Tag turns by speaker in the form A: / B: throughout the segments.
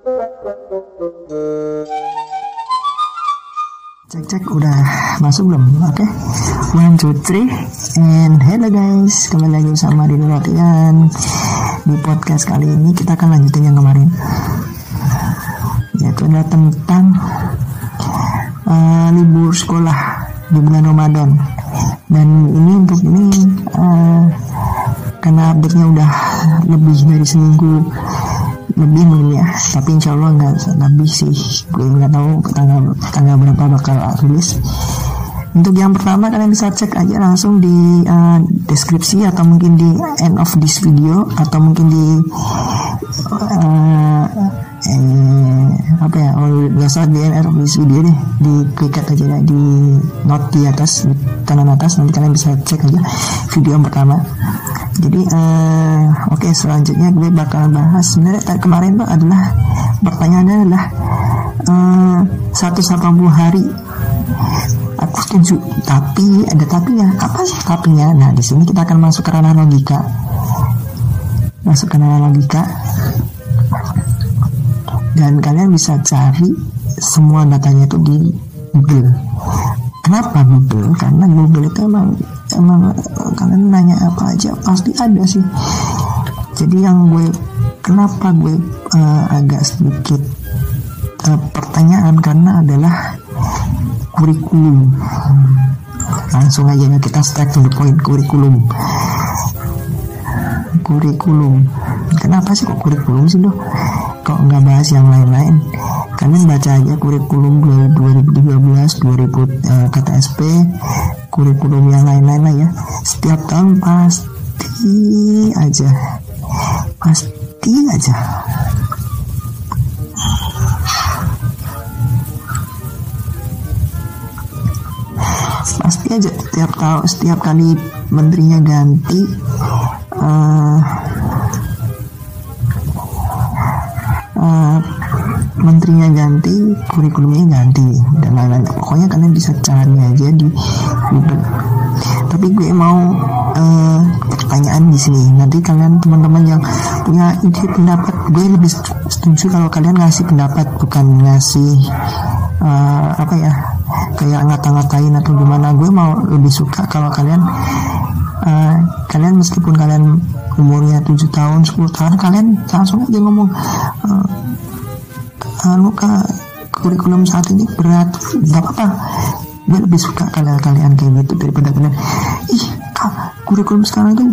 A: Cek cek udah masuk belum? Oke, okay. one two three and hello guys, kembali lagi bersama di Rotian di podcast kali ini kita akan lanjutin yang kemarin, yaitu adalah tentang uh, libur sekolah di bulan Ramadan. Dan ini untuk ini uh, karena update-nya udah lebih dari seminggu lebih mungkin ya. Tapi insya Allah nggak lebih sih. Gue nggak tahu tanggal tanggal berapa bakal rilis. Untuk yang pertama kalian bisa cek aja langsung di uh, deskripsi atau mungkin di end of this video atau mungkin di uh, eh, apa ya oh biasa di end of this video deh di klik aja ya, di note di atas di kanan atas nanti kalian bisa cek aja video yang pertama jadi uh, oke okay, selanjutnya gue bakal bahas. Sebenarnya kemarin tuh adalah pertanyaannya adalah uh, 180 hari. Aku setuju tapi ada tapinya. Apa sih tapinya? Nah di sini kita akan masuk ke ranah logika. Masuk ke ranah logika. Dan kalian bisa cari semua datanya itu di Google. Kenapa Google? Karena Google itu emang emang kalian nanya apa aja pasti ada sih. Jadi yang gue kenapa gue uh, agak sedikit uh, pertanyaan karena adalah kurikulum. Langsung aja ya kita strike to the point kurikulum. Kurikulum. Kenapa sih kok kurikulum sih loh kok nggak bahas yang lain-lain? Kalian baca aja kurikulum 2013 2000 uh, KTSP kurikulum yang lain-lain lah ya setiap tahun pasti aja. Pasti aja. Pasti aja setiap tahun setiap kali menterinya ganti uh, uh, menterinya ganti kurikulumnya ganti dan lain-lain. Pokoknya kalian bisa cari aja di Google tapi gue mau uh, pertanyaan di sini. Nanti kalian teman-teman yang punya ide pendapat gue lebih setuju kalau kalian ngasih pendapat bukan ngasih uh, apa ya kayak ngata-ngatain atau gimana. Gue mau lebih suka kalau kalian uh, kalian meskipun kalian umurnya 7 tahun 10 tahun kalian langsung aja ngomong uh, anu kak kurikulum saat ini berat nggak apa-apa gue lebih suka kalian kalian kayak gitu daripada kalian. Ih kak kurikulum sekarang itu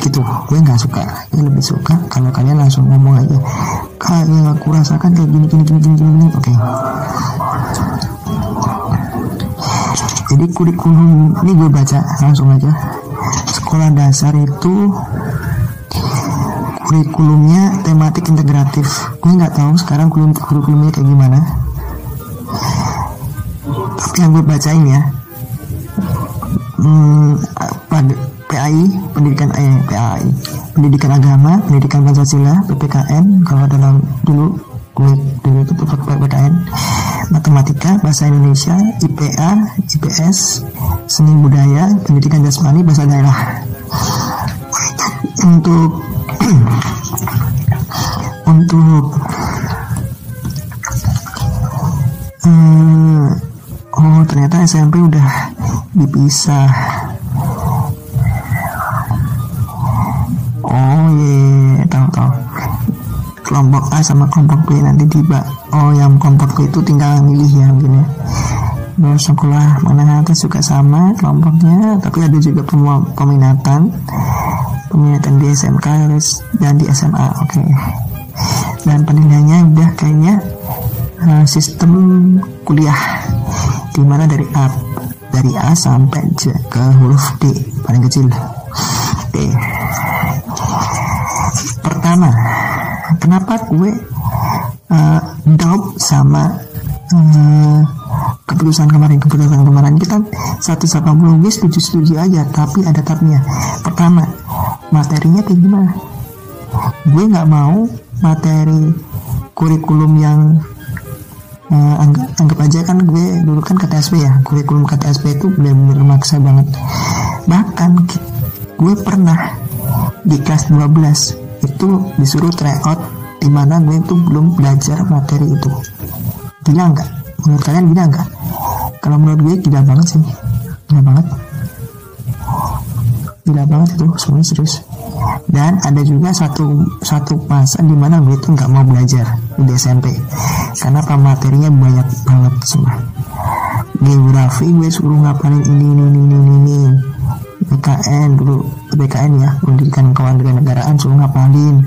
A: gitu. Gue nggak suka. Gue lebih suka kalau kalian langsung ngomong aja kak yang aku rasakan kayak gini gini gini gini gini. Oke. Okay. jadi kurikulum ini gue baca langsung aja. Sekolah dasar itu kurikulumnya tematik integratif. Gue nggak tahu sekarang kurikulum kurikulumnya kayak gimana yang gue bacain ya. Hmm, PAI pendidikan eh PAI pendidikan agama pendidikan Pancasila PPKN kalau dalam dulu dulu itu PPKN matematika bahasa Indonesia IPA IPS seni budaya pendidikan jasmani bahasa daerah. Untuk untuk hmm, oh ternyata SMP udah dipisah. Oh iya yeah. tahu. Kelompok A sama kelompok B nanti tiba. Oh yang kelompok B itu tinggal milih ya gini mau sekolah menengah atas juga sama kelompoknya tapi ada juga peminatan. Peminatan di SMK dan di SMA oke. Okay. dan penilaiannya udah kayaknya uh, sistem kuliah di mana dari A dari A sampai J ke huruf D paling kecil. D. Pertama kenapa gue uh, doubt sama uh, keputusan kemarin? Keputusan kemarin kita 180 gue setuju setuju aja tapi ada tapnya pertama materinya kayak gimana? Gue nggak mau materi kurikulum yang uh, anggap, anggap aja kan gue dulu kan KTSP ya. Kurikulum KTSP itu benar-benar maksa banget. Bahkan gue pernah di kelas 12 itu disuruh try out di mana gue tuh belum belajar materi itu. Gila nggak? Menurut kalian gila nggak? Kalau menurut gue gila banget sih. Gila banget. Gila banget itu semuanya serius. Dan ada juga satu satu masa di mana gue tuh nggak mau belajar di SMP karena materinya banyak banget semua geografi gue suruh ngapalin ini ini ini ini, ini. PKN dulu PKN ya pendidikan kewarganegaraan suruh ngapalin.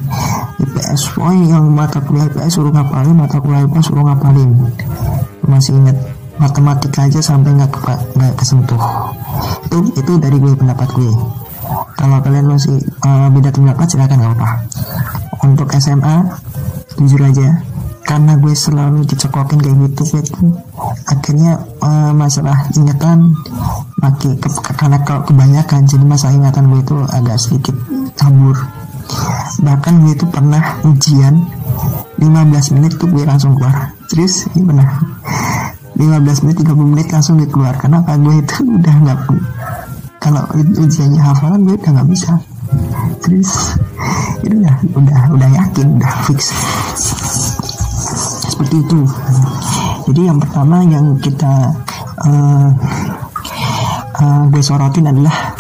A: IPS oh yang mata kuliah IPS suruh ngapalin mata kuliah IPS suruh ngapalin. Masih ingat matematika aja sampai nggak nggak kesentuh. Itu itu dari gue pendapat gue. Kalau kalian masih uh, beda pendapat silakan nggak apa untuk SMA jujur aja. Karena gue selalu dicekokin kayak gitu gue tuh akhirnya uh, masalah ingatan makin ke, karena kalau kebanyakan jadi masalah ingatan gue itu agak sedikit kabur bahkan gue itu pernah ujian 15 menit tuh gue langsung keluar. Serius? Ini pernah 15 menit 30 menit langsung gue keluar karena apa gue itu udah nggak kalau ujiannya hafalan gue udah nggak bisa. Terus itu udah udah udah yakin udah fix. Seperti itu. Jadi yang pertama yang kita uh, uh, gue sorotin adalah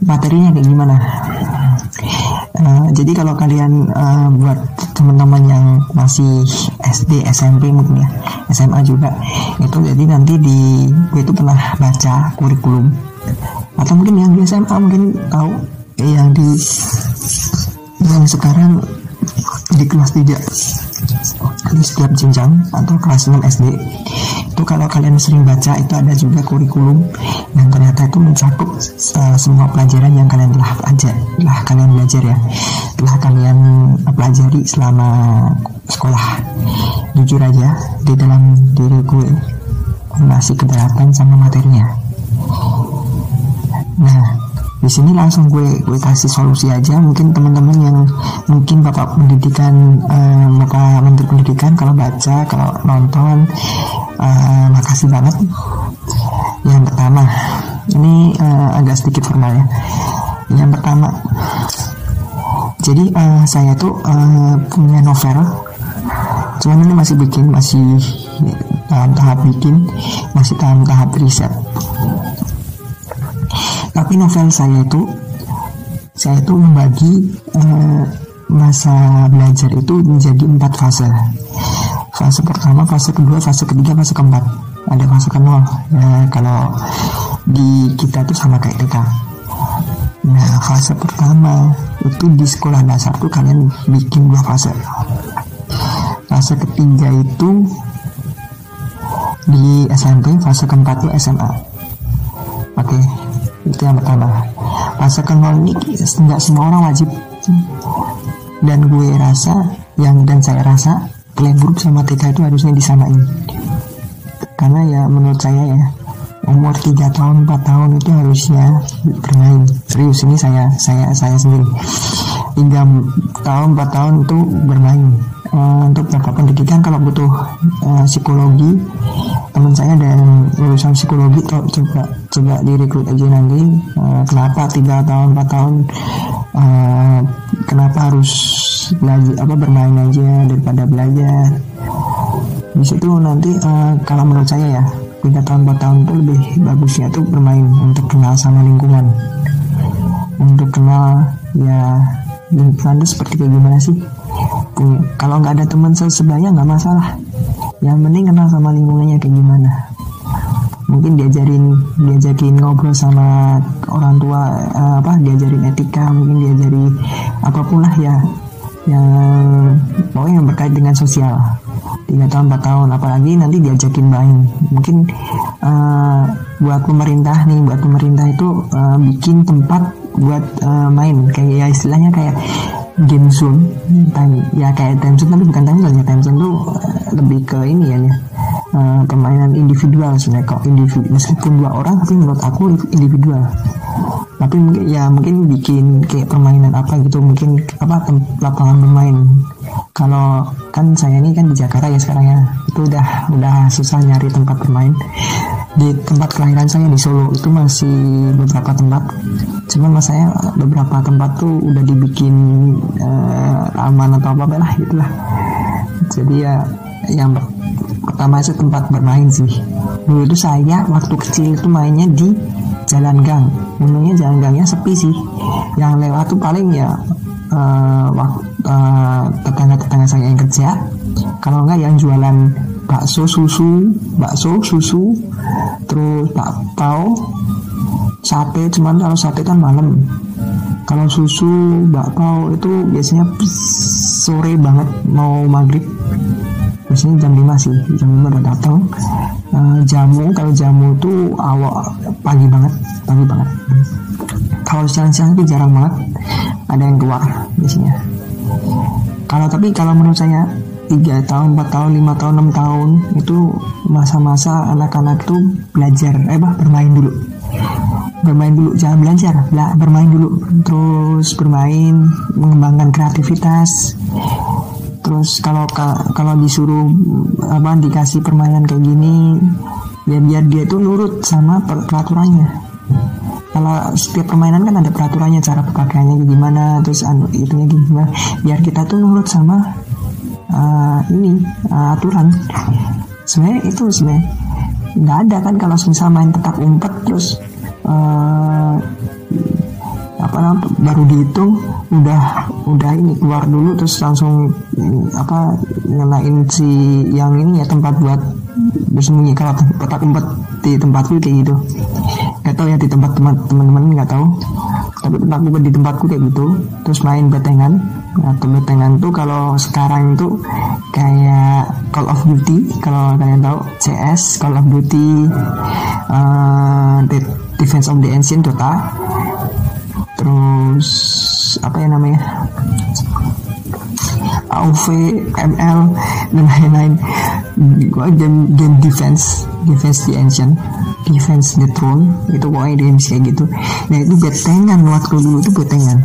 A: materinya kayak gimana. Uh, jadi kalau kalian uh, buat teman-teman yang masih SD SMP mungkin ya SMA juga itu jadi nanti di gue itu pernah baca kurikulum. Atau mungkin yang di SMA mungkin tahu yang di yang sekarang di kelas 3 di setiap jenjang atau kelas 6 SD itu kalau kalian sering baca itu ada juga kurikulum yang ternyata itu mencakup uh, semua pelajaran yang kalian telah belajar telah kalian belajar ya. Telah kalian pelajari selama sekolah. Jujur aja di dalam diri gue masih keberatan sama materinya. Nah di sini langsung gue gue kasih solusi aja. Mungkin teman-teman yang mungkin bapak pendidikan uh, bapak menteri pendidikan kalau baca kalau nonton uh, makasih banget. Yang pertama ini uh, agak sedikit formal ya. Yang pertama jadi uh, saya tuh uh, punya novel. Cuman ini masih bikin masih dalam tahap bikin masih dalam tahap riset tapi novel saya itu saya itu membagi uh, masa belajar itu menjadi empat fase. Fase pertama fase kedua fase ketiga fase keempat. Ada fase ke nol. Nah, kalau di kita itu sama kayak kita. Nah fase pertama itu di sekolah dasar tuh kalian bikin dua fase. Fase ketiga itu di SMP fase keempat itu SMA oke. okay itu yang pertama. Rasakan nol ini nggak semua orang wajib. Dan gue rasa yang dan saya rasa playgroup sama TK itu harusnya disamain. Karena ya menurut saya ya umur 3 tahun 4 tahun itu harusnya bermain. Serius ini saya saya saya sendiri. 3 tahun 4 tahun itu bermain. Uh, untuk bapak pendidikan kalau butuh uh, psikologi teman saya dan lulusan psikologi coba coba direkrut aja nanti. Uh, kenapa tiga tahun empat tahun? Uh, kenapa harus belajar apa bermain aja daripada belajar? Di situ nanti uh, kalau menurut saya ya tiga tahun empat tahun itu lebih bagusnya tuh bermain untuk kenal sama lingkungan. Untuk kenal ya lingkungan itu seperti kayak gimana sih? Kalau nggak ada teman sebaya nggak masalah. Yang penting kenal sama lingkungannya kayak gimana mungkin diajarin diajarin ngobrol sama orang tua uh, apa diajarin etika mungkin diajari apa pun lah ya yang pokoknya yang berkait dengan sosial. Tiga tahun empat tahun apalagi nanti diajakin main. Mungkin uh, buat pemerintah nih buat pemerintah itu uh, bikin tempat buat uh, main. Kayak ya istilahnya kayak game zone. Ya kayak time zone tapi bukan time zone ya. Time zone tuh uh, lebih ke ini ya ya uh, permainan individual sebenarnya. Kok individu meskipun dua orang tapi menurut aku individual. Tapi ya mungkin bikin kayak permainan apa gitu mungkin apa lapangan bermain. Kalau kan saya ini kan di Jakarta ya sekarang ya itu udah udah susah nyari tempat bermain. Di tempat kelahiran saya di Solo itu masih beberapa tempat. Cuman mas saya beberapa tempat tuh udah dibikin uh, aman atau apa lah gitulah jadi ya yang pertama itu tempat bermain sih. Dulu itu saya waktu kecil itu mainnya di jalan gang. Untungnya jalan gangnya sepi sih. Yang lewat tuh paling ya uh, waktu uh, tetangga-tetangga saya yang kerja. Kalau enggak yang jualan bakso susu bakso susu terus bakpao sate. Cuman kalau sate kan malam. Kalau susu bakpao itu biasanya sore banget mau maghrib biasanya jam 5 sih jam 5 udah datang. Uh, jamu kalau jamu itu awal pagi banget pagi banget. Kalau siang-siang itu jarang banget ada yang keluar biasanya. Kalau tapi kalau menurut saya tiga tahun, empat tahun, lima tahun, enam tahun itu masa-masa anak-anak tuh belajar, eh bah bermain dulu, bermain dulu, jangan belajar, bela, bermain dulu, terus bermain, mengembangkan kreativitas, terus kalau kalau disuruh apa dikasih permainan kayak gini ya biar dia tuh nurut sama peraturannya. Kalau setiap permainan kan ada peraturannya cara pemakaiannya gimana terus anu itunya gimana. Biar kita tuh nurut sama uh, ini uh, aturan. Sebenarnya itu sebenarnya nggak ada kan kalau misal main petak umpet terus uh, apa namanya baru dihitung udah udah ini keluar dulu terus langsung apa nyalain si yang ini ya tempat buat bersembunyi kalau petak umpet di tempatku kayak gitu. Nggak tahu ya di tempat teman teman-teman nggak tahu. Tapi umpet di tempatku kayak gitu terus main betengan. Nah betengan tuh kalau sekarang itu kayak Call of Duty kalau kalian tahu CS Call of Duty uh, Defense of the Ancient Dota terus apa ya namanya? AOV, ML dan lain-lain. Gua game game defense defense the ancient defense the throne. Itu pokoknya game kayak gitu. Nah itu betengan waktu dulu itu betengan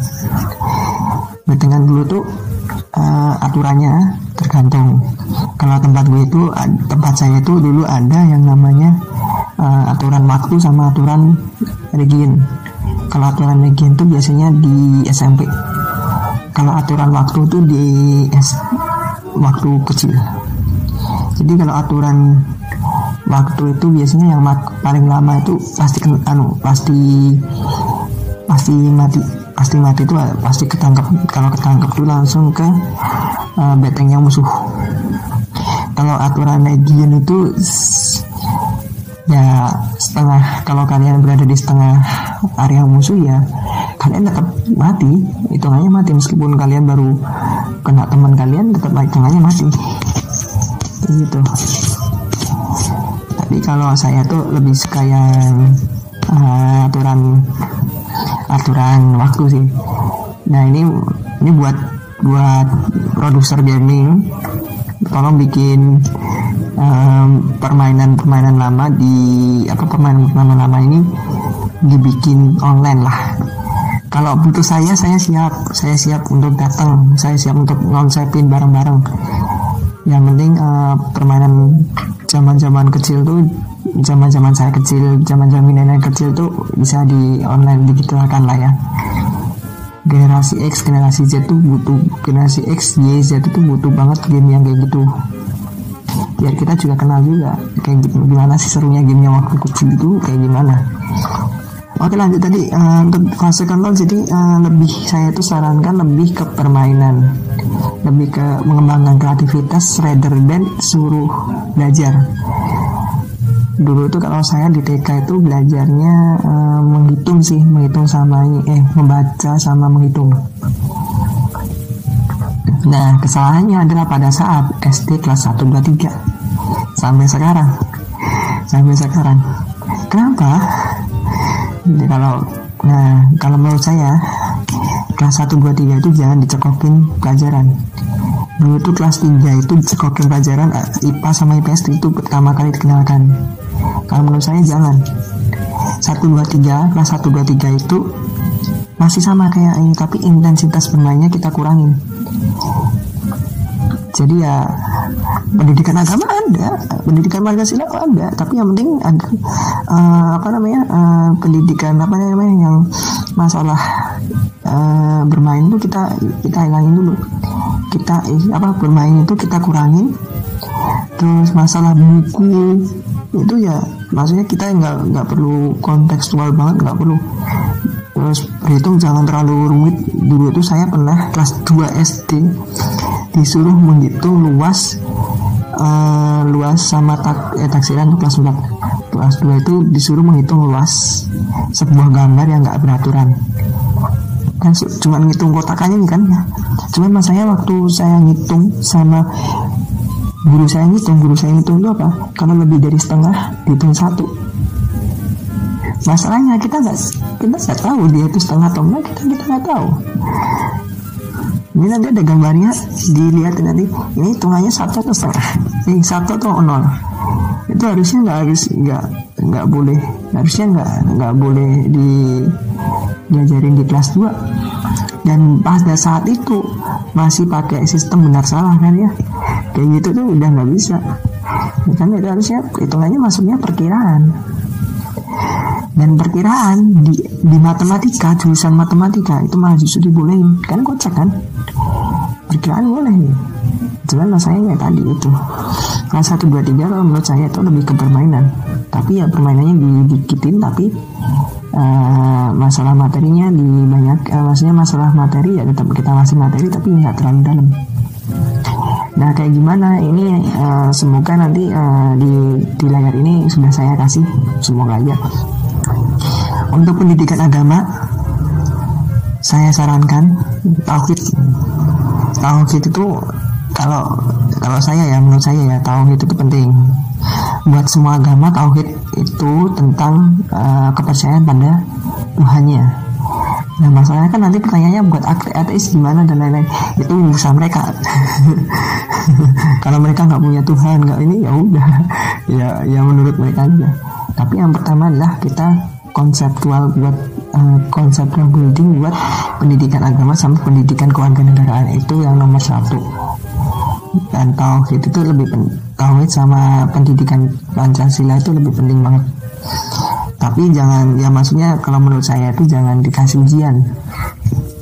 A: betengan dulu tuh uh, aturannya tergantung. Kalau tempat gue itu tempat saya itu dulu ada yang namanya uh, aturan waktu sama aturan region kalau aturan legian tuh biasanya di SMP kalau aturan waktu tuh di S waktu kecil. Jadi kalau aturan waktu itu biasanya yang paling lama itu pasti anu pasti pasti mati pasti mati itu pasti ketangkap kalau ketangkap tuh langsung ke uh, betengnya musuh. Kalau aturan legion itu ya setengah kalau kalian berada di setengah area musuh ya. Kalian tetap mati. Hitungannya mati. Meskipun kalian baru kena teman kalian tetap hitungannya mati. Gitu. Tapi kalau saya tuh lebih suka yang uh, aturan aturan waktu sih. Nah ini ini buat buat produser gaming. Tolong bikin permainan-permainan um, lama di apa permainan-permainan lama ini dibikin online lah. Kalau butuh saya, saya siap. Saya siap untuk datang. Saya siap untuk ngonsepin bareng-bareng. Yang penting uh, permainan zaman-zaman kecil tuh zaman-zaman saya kecil, zaman-zaman nenek kecil tuh bisa di online digitalkan lah ya. Generasi X, generasi Z tuh butuh generasi X, Y, Z itu butuh banget game yang kayak gitu biar kita juga kenal juga kayak gimana sih serunya gamenya waktu kecil itu kayak gimana Oke lanjut tadi uh, untuk fase kontrol jadi uh, lebih saya tuh sarankan lebih ke permainan lebih ke mengembangkan kreativitas rather than suruh belajar. Dulu tuh kalau saya di TK itu belajarnya uh, menghitung sih menghitung sama eh membaca sama menghitung. Nah, kesalahannya adalah pada saat SD kelas 1, 2, 3 Sampai sekarang. Sampai sekarang. Kenapa? Jadi kalau Nah, kalau menurut saya Kelas 1, 2, 3 itu jangan dicekokin pelajaran. Dulu tuh kelas 3 itu dicekokin pelajaran eh, IPA sama IPS itu pertama kali dikenalkan. Kalau menurut saya jangan. 1, 2, 3 Kelas 1, 2, 3 itu masih sama kayak ini tapi intensitas bermainnya kita kurangin. Jadi ya pendidikan agama ada pendidikan Pancasila ada tapi yang penting ada uh, apa namanya? Uh, pendidikan apa namanya yang masalah uh, bermain itu kita kita hilangin dulu. Kita eh, apa bermain itu kita kurangin. Terus masalah buku itu ya maksudnya kita nggak nggak perlu kontekstual banget nggak perlu. Terus berhitung jangan terlalu rumit. Dulu itu saya pernah kelas 2 SD disuruh menghitung luas uh, luas sama tak, eh, taksiran kelas 4 kelas 2 itu disuruh menghitung luas sebuah gambar yang nggak beraturan. Kan cuma ngitung kotakannya nih kan ya. Cuman masanya waktu saya ngitung sama guru saya ngitung guru saya ngitung itu apa? Kalau lebih dari setengah dihitung satu. Masalahnya kita nggak kita nggak tahu dia itu setengah atau enggak kita kita nggak tahu ini nanti ada gambarnya dilihat nanti. Ini hitungannya satu atau setengah? Ini satu atau nol? Itu harusnya nggak harus nggak nggak boleh harusnya nggak nggak boleh di diajarin di kelas 2 dan pada saat itu masih pakai sistem benar salah kan ya? Kayak gitu tuh udah nggak bisa. Kan itu harusnya hitungannya masuknya perkiraan dan perkiraan di, di matematika jurusan matematika itu malah justru dibolehin. Kan kocak kan? Perkiraan boleh. Nih cuman masalahnya tadi itu. Kelas satu dua tiga kalau menurut saya itu lebih ke permainan. Tapi ya permainannya didikitin tapi uh, masalah materinya di banyak uh, maksudnya masalah materi ya tetap kita masih materi tapi nggak terlalu dalam. Nah kayak gimana? Ini uh, semoga nanti uh, di di layar ini sudah saya kasih. Semoga aja untuk pendidikan agama saya sarankan tauhid tauhid itu kalau kalau saya ya menurut saya ya tauhid itu penting buat semua agama tauhid itu tentang uh, kepercayaan pada Tuhannya. Nah masalahnya kan nanti pertanyaannya buat ateis gimana dan lain-lain itu urusan mereka. Kalau mereka nggak punya Tuhan nggak ini ya udah ya ya menurut mereka aja. Tapi yang pertama adalah kita konseptual buat uh, konseptual building buat pendidikan agama sama pendidikan kewarganegaraan itu yang nomor satu. Dan tauhid itu lebih tauhid sama pendidikan Pancasila itu lebih penting banget. Tapi jangan ya maksudnya kalau menurut saya itu jangan dikasih ujian.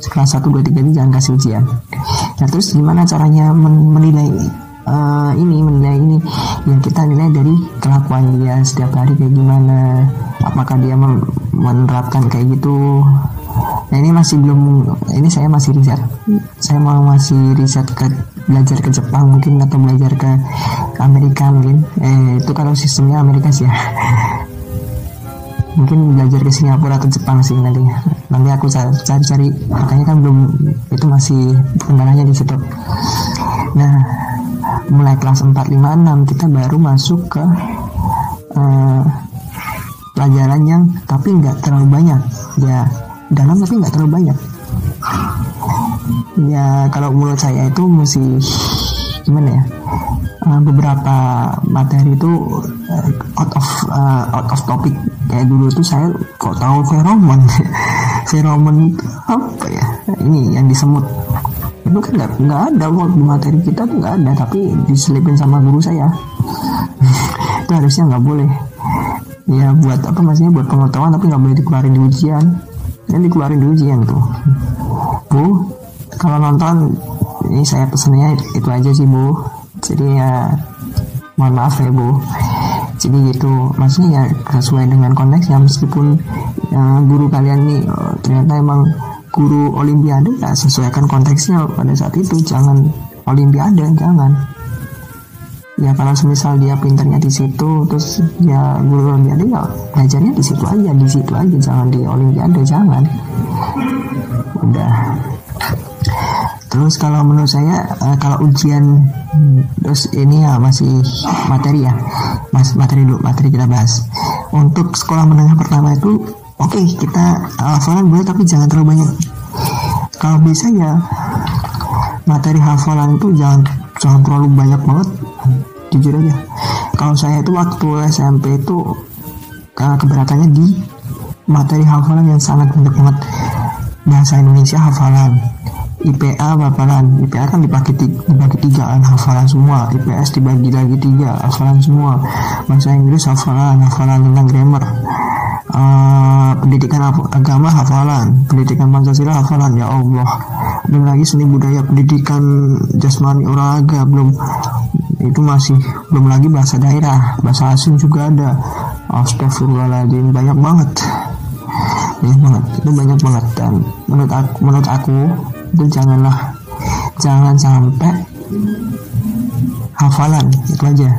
A: Kelas 1, 2, 3 ini jangan kasih ujian. Nah terus gimana caranya menilai uh, ini menilai ini? Yang kita nilai dari kelakuan dia setiap hari kayak gimana apakah dia menerapkan kayak gitu. Nah ini masih belum ini saya masih riset. Saya mau masih riset ke belajar ke Jepang mungkin atau belajar ke Amerika mungkin. Eh itu kalau sistemnya Amerika sih ya. Mungkin belajar ke Singapura atau Jepang sih nanti. Nanti aku cari-cari. Makanya kan belum itu masih kendalanya di situ. Nah mulai kelas 4, 5, 6 kita baru masuk ke uh, pelajaran yang tapi nggak terlalu banyak. Ya dalam tapi nggak terlalu banyak. Ya kalau menurut saya itu mesti gimana ya uh, beberapa materi itu uh, out of uh, out of topic. Kayak dulu tuh saya kok tahu feromon? Feromon apa ya? Ini yang disemut itu kan nggak nggak ada di materi kita tuh nggak ada tapi diselipin sama guru saya. Itu harusnya nggak boleh ya buat apa maksudnya? Buat pengetahuan tapi nggak boleh dikeluarin di ujian. Yang dikeluarin di ujian tuh. Bu kalau nonton ini saya pesennya itu aja sih bu. Jadi ya mohon maaf ya bu. Jadi gitu. Maksudnya ya sesuai dengan konteks ya meskipun ya, guru kalian nih oh, ternyata emang guru olimpiade ya sesuaikan konteksnya pada saat itu. Jangan olimpiade jangan ya kalau semisal dia pinternya di situ terus ya guru olimpiade ya belajarnya di situ aja di situ aja jangan di olimpiade jangan udah Terus kalau menurut saya uh, kalau ujian terus ini ya masih materi ya, mas materi dulu materi kita bahas. Untuk sekolah menengah pertama itu oke okay, kita hafalan boleh tapi jangan terlalu banyak. Kalau bisa ya materi hafalan itu jangan jangan terlalu banyak banget jujur aja. Kalau saya itu waktu SMP itu keberatannya di materi hafalan yang sangat banyak banget. Bahasa Indonesia hafalan IPA hafalan. IPA kan dibagi dibagi tiga kan hafalan semua. IPS dibagi lagi tiga hafalan semua. Bahasa Inggris hafalan hafalan tentang grammar. Uh, pendidikan agama hafalan pendidikan Pancasila hafalan. Ya Allah belum lagi seni budaya pendidikan jasmani olahraga belum itu masih belum lagi bahasa daerah. Bahasa asing juga ada. Astagfirullahaladzim banyak banget. Banyak banget. Itu banyak banget. Dan menurut aku menurut aku itu janganlah jangan sampai hafalan. Itu aja.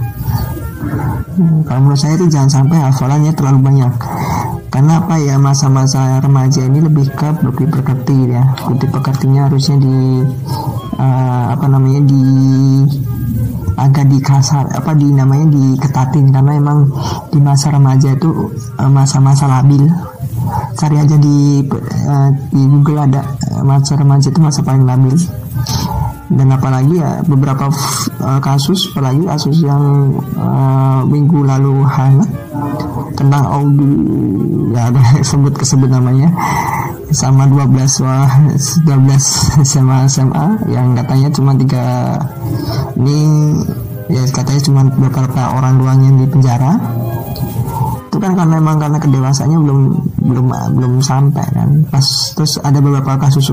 A: Kalau menurut saya itu jangan sampai hafalannya terlalu banyak. Karena apa ya masa-masa remaja ini lebih ke bukti pekerti ya. Bukti pekertinya harusnya di uh, apa namanya di agak dikasar apa di namanya diketatin karena emang di masa remaja itu eh, masa-masa labil. Cari aja di uh, di Google ada masa remaja itu masa paling labil. Dan apalagi ya beberapa kasus apalagi kasus yang minggu lalu hangat tentang Audi. Ya ada sebut kesebut namanya sama 12 wah 12 SMA SMA yang katanya cuma tiga ini ya katanya cuma beberapa orang doang yang di penjara. Itu kan karena memang karena kedewasannya belum belum belum sampai kan. Pas terus ada beberapa kasus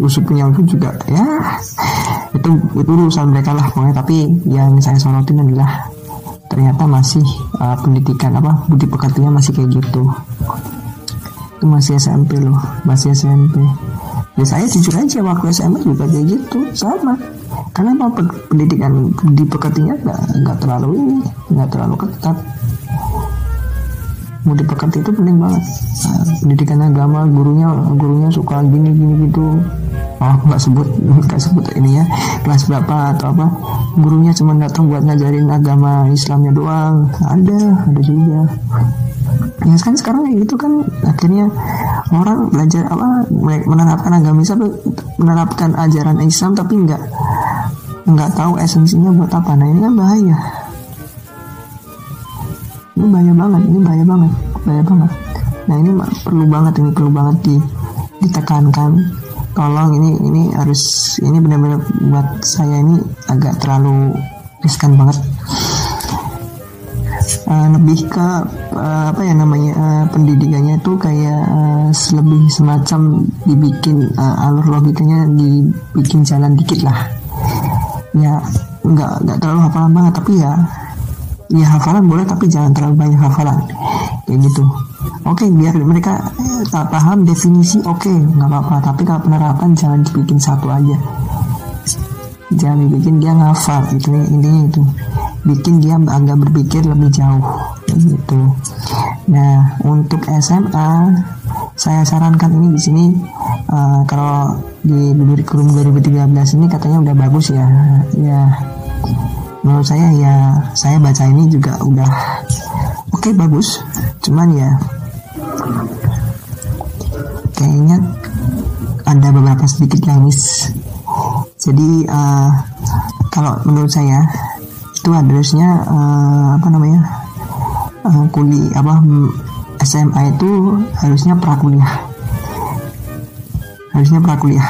A: usupnya itu juga ya itu itu urusan mereka lah pokoknya. Tapi yang saya sorotin adalah ternyata masih uh, pendidikan apa budi pekertinya masih kayak gitu itu masih SMP loh masih SMP ya saya jujur aja waktu SMP juga kayak gitu sama. Karena apa pendidikan di pekertinya nggak nggak terlalu ini nggak terlalu ketat. Mau dipekerti itu penting banget. Nah, pendidikan agama gurunya gurunya suka gini gini gitu. Oh nggak sebut nggak sebut ini ya kelas berapa atau apa. Gurunya cuma datang buat ngajarin agama Islamnya doang. Ada ada juga ya kan sekarang kayak gitu kan akhirnya orang belajar apa menerapkan agama Islam menerapkan ajaran Islam tapi nggak nggak tahu esensinya buat apa. Nah ini kan bahaya. Ini bahaya banget ini bahaya banget bahaya banget. Nah ini perlu banget ini perlu banget di ditekankan. Tolong ini ini harus ini benar-benar buat saya ini agak terlalu riskan banget uh, lebih ke uh, apa ya namanya uh, pendidikannya itu kayak uh, lebih semacam dibikin uh, alur logikanya dibikin jalan dikit lah. Ya nggak nggak terlalu hafalan banget tapi ya ya hafalan boleh tapi jangan terlalu banyak hafalan. Kayak gitu. Oke okay, biar mereka eh, tak paham definisi oke okay, nggak apa-apa. Tapi kalau penerapan jangan dibikin satu aja. Jangan dibikin dia ngafal itu intinya itu bikin dia agak berpikir lebih jauh gitu. Nah untuk SMA saya sarankan ini di sini uh, kalau di kurikulum 2013 ini katanya udah bagus ya. Ya menurut saya ya saya baca ini juga udah oke okay, bagus. Cuman ya kayaknya ada beberapa sedikit yang miss. Jadi uh, kalau menurut saya itu harusnya uh, apa namanya uh, kuliah apa SMA itu harusnya prakuliah. Harusnya prakuliah.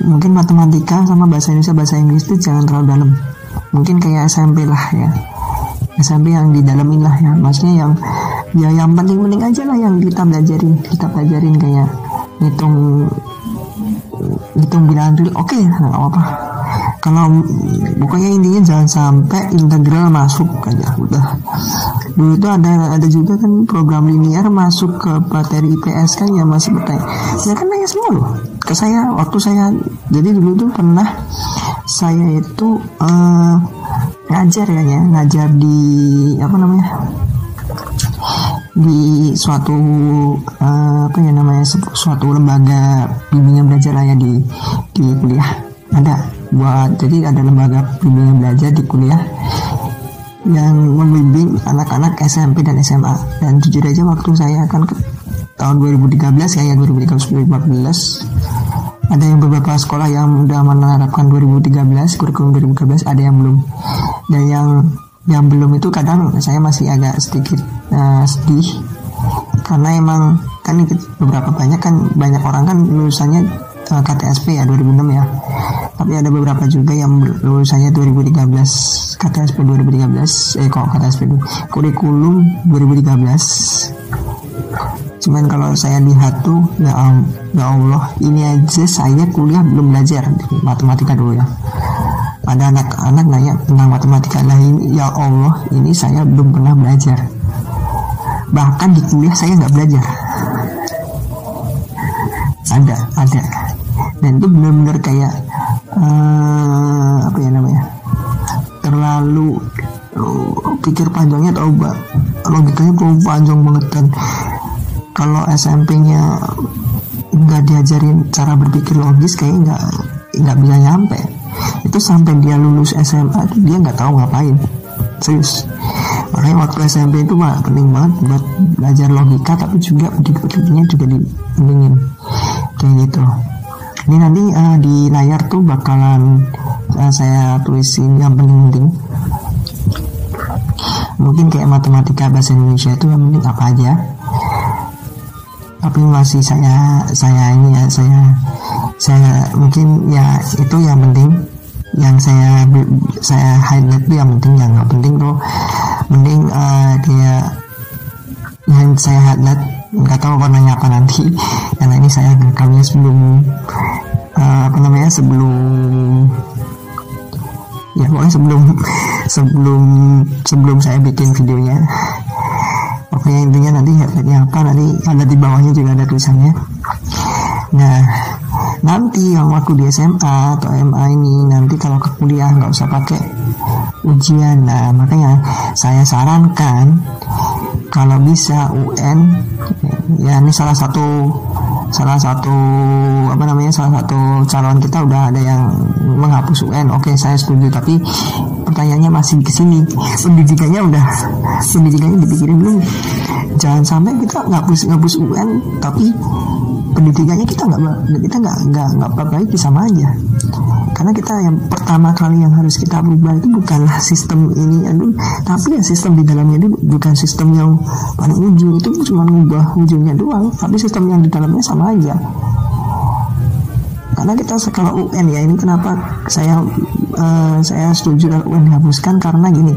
A: Mungkin matematika sama bahasa Indonesia bahasa Inggris itu jangan terlalu dalam. Mungkin kayak SMP lah ya. SMP yang didalamin lah ya. Maksudnya yang ya yang penting-penting aja lah yang kita belajarin. Kita pelajarin kayak ngitung ngitung bilangan real oke okay, nggak apa-apa kalau pokoknya intinya jangan sampai integral masuk aja udah. Dulu itu ada ada juga kan program linear masuk ke materi IPS kan ya masih bertanya. Ya kan nanya semua loh ke saya waktu saya. Jadi dulu tuh pernah saya itu uh, ngajar ya, ya. Ngajar di apa namanya di suatu uh, apa ya namanya suatu lembaga bimbingan belajar lah ya di di kuliah. Ada buat jadi ada lembaga bimbingan belajar di kuliah yang membimbing anak-anak SMP dan SMA dan jujur aja waktu saya akan ke tahun 2013 kayak 2013 2014 ada yang beberapa sekolah yang udah menerapkan 2013 kurikulum 2013 ada yang belum. Dan yang yang belum itu kadang saya masih agak sedikit uh, sedih. Karena emang kan beberapa banyak kan banyak orang kan lulusannya uh, KTSP ya 2006 ya tapi ada beberapa juga yang lulusannya 2013 KTSP 2013 eh kok KTSP kurikulum 2013 cuman kalau saya lihat tuh ya, ya Allah ini aja saya kuliah belum belajar. Matematika dulu ya. Ada anak-anak nanya tentang matematika ini ya Allah ini saya belum pernah belajar. Bahkan di kuliah saya nggak belajar. Ada ada. Dan itu benar-benar kayak uh, apa ya namanya? Terlalu uh, pikir panjangnya tau mbak. Logikanya terlalu panjang banget dan kalau SMP-nya nggak diajarin cara berpikir logis kayak nggak nggak bisa nyampe. Itu sampai dia lulus SMA dia nggak tahu ngapain. Serius. Makanya waktu SMP itu mah penting banget buat belajar logika tapi juga pendidik-pendidiknya juga dipentingin kayak gitu ini nanti uh, di layar tuh bakalan uh, saya tulisin yang penting-penting. Mungkin kayak matematika bahasa Indonesia itu yang penting apa aja. Tapi masih saya saya ini ya saya saya mungkin ya itu yang penting. Yang saya saya highlight itu yang penting yang nggak penting tuh mending uh, dia yang saya highlight. Nggak tahu warnanya apa nanti. Karena ini saya rekamnya sebelum uh, apa namanya sebelum ya pokoknya sebelum sebelum sebelum saya bikin videonya. Oke intinya nanti headlightnya apa nanti ada di bawahnya juga ada tulisannya. Nah nanti yang waktu di SMA atau MA ini nanti kalau ke kuliah nggak usah pakai ujian. Nah makanya saya sarankan kalau bisa UN ya ini salah satu salah satu apa namanya salah satu calon kita udah ada yang menghapus UN oke saya setuju tapi pertanyaannya masih ke sini. Pendidikannya udah pendidikannya dipikirin dulu jangan sampai kita ngapus ngapus UN tapi pendidikannya kita nggak kita nggak nggak nggak perbaiki sama aja. Karena kita yang pertama kali yang harus kita berubah itu bukanlah sistem ini aduh tapi ya sistem di dalamnya itu bukan sistem yang paling ujung itu cuma mengubah ujungnya doang tapi sistem yang di dalamnya sama aja. Karena kita kalau UN ya ini kenapa saya uh, saya setuju UN dihapuskan? Karena gini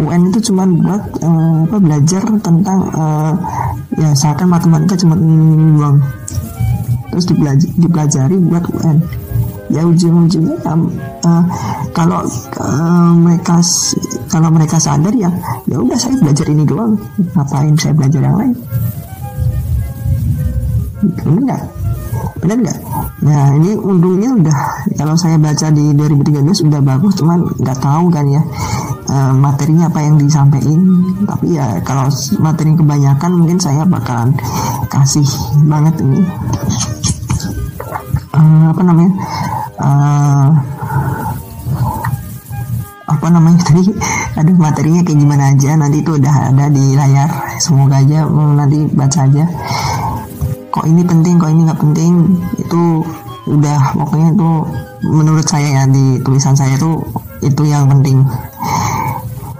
A: UN itu cuma buat uh, apa belajar tentang uh, ya seakan matematika cuma doang terus dipelajari, dipelajari buat UN ya ujung-ujungnya uh, kalau uh, mereka kalau mereka sadar ya ya udah saya belajar ini doang. Ngapain saya belajar yang lain? Enggak benar nggak? Nah ini untungnya udah kalau saya baca di 2013 udah bagus cuman nggak tahu kan ya uh, materinya apa yang disampaikan. Tapi ya kalau materi kebanyakan mungkin saya bakalan kasih banget ini uh, apa namanya? Uh, apa namanya tadi? Ada materinya kayak gimana aja. Nanti itu udah ada di layar. Semoga aja nanti baca aja. Kok ini penting kok ini nggak penting? Itu udah pokoknya itu menurut saya ya di tulisan saya itu itu yang penting.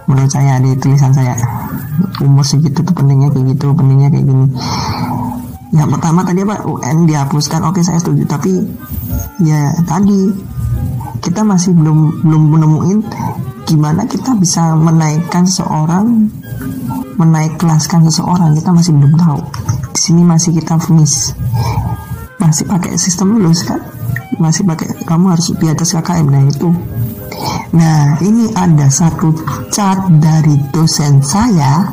A: Menurut saya di tulisan saya umur segitu tuh pentingnya kayak gitu pentingnya kayak gini yang pertama tadi apa UN dihapuskan oke saya setuju. Tapi ya tadi kita masih belum belum menemuin gimana kita bisa menaikkan seseorang menaik kelaskan seseorang. Kita masih belum tahu. Di sini masih kita finish masih pakai sistem lulus kan masih pakai kamu harus di atas KKM nah itu. Nah ini ada satu chat dari dosen saya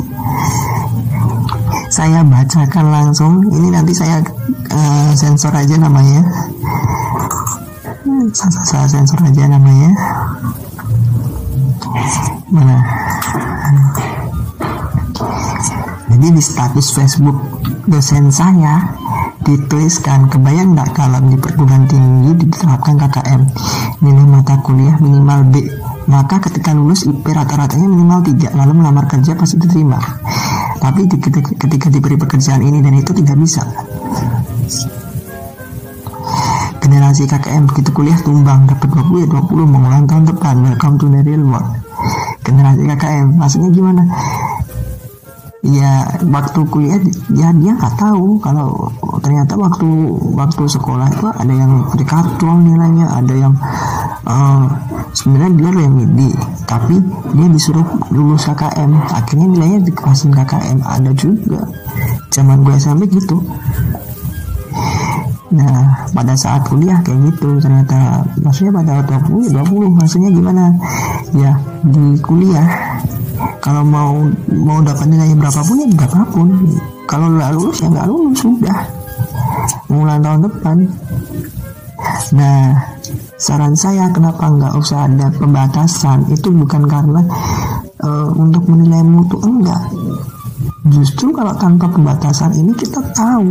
A: saya bacakan langsung. Ini nanti saya uh, sensor aja namanya. Saya, sensor aja namanya. Mana? Jadi di status Facebook dosen saya dituliskan kebayang nggak kalau di perguruan tinggi diterapkan KKM nilai mata kuliah minimal B. Maka ketika lulus IP rata-ratanya minimal 3 lalu melamar kerja pasti diterima tapi ketika, diberi pekerjaan ini dan itu tidak bisa. Generasi KKM begitu kuliah tumbang dapat 20 ya 20 mengulang tahun depan. Welcome to the real world. Generasi KKM maksudnya gimana? Ya waktu kuliah ya dia nggak tahu kalau ternyata waktu waktu sekolah itu ada yang dekatrol nilainya ada yang uh, sebenarnya dia yang midi tapi dia disuruh lulus KKM akhirnya nilainya dikasih KKM ada juga zaman gue SMP gitu Nah, pada saat kuliah kayak gitu ternyata maksudnya pada 20 20 maksudnya gimana? Ya, di kuliah kalau mau mau dapat nilai berapapun ya berapapun. Kalau nggak lulus ya nggak lulus sudah. Mulai tahun depan. Nah, saran saya kenapa nggak usah ada pembatasan? Itu bukan karena uh, untuk menilai mutu enggak. Justru kalau tanpa pembatasan ini kita tahu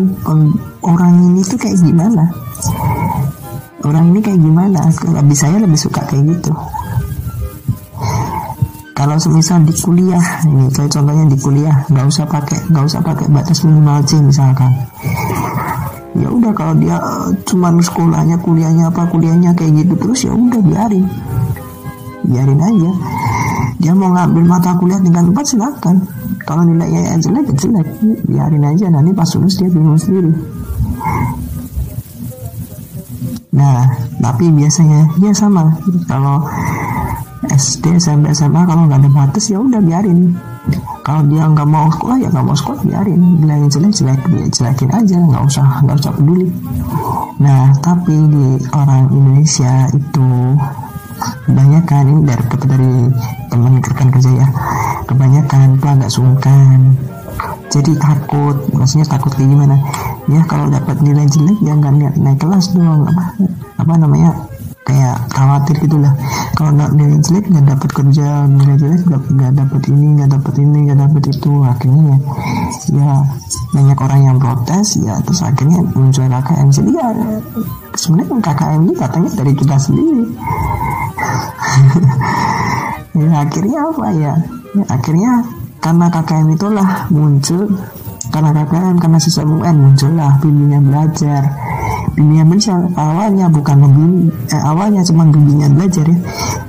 A: orang ini tuh kayak gimana. Orang ini kayak gimana? Lebih saya lebih suka kayak gitu. Kalau semisal di kuliah ini kayak contohnya di kuliah nggak usah pakai nggak usah pakai batas minimal C misalkan ya udah kalau dia uh, cuman sekolahnya kuliahnya apa kuliahnya kayak gitu terus ya udah biarin. Biarin aja. Dia mau ngambil mata kuliah tingkat 4 silakan. Kalau nilainya jelek ya jelek. Biarin aja nanti pas lulus dia bingung sendiri. Nah tapi biasanya ya sama. Kalau SD SMP SMA kalau nggak ada batas ya udah biarin kalau dia nggak mau sekolah ya nggak mau sekolah biarin. Nilainya jelek jelek jelekin aja nggak usah nggak usah peduli. Nah tapi di orang Indonesia itu kebanyakan ini dari dari teman rekan kerja ya. Kebanyakan itu agak sungkan. Jadi takut maksudnya takut kayak gimana? Ya kalau dapat nilai jelek ya nggak naik kelas dong apa apa namanya kayak khawatir gitulah. Kalau nggak nilai jelek nggak dapat kerja nilai jelek nggak dapat ini nggak dapat ini nggak dapat itu. Akhirnya ya ya banyak orang yang protes ya terus akhirnya muncul KKM jadi ya sebenarnya KKM ini katanya dari kita sendiri. Ya akhirnya apa ya, ya akhirnya karena KKM itulah muncul karena KKM karena sistem UN muncullah bimbingan belajar bimbingan belajar awalnya bukan membimbing eh, awalnya cuma bimbingan belajar ya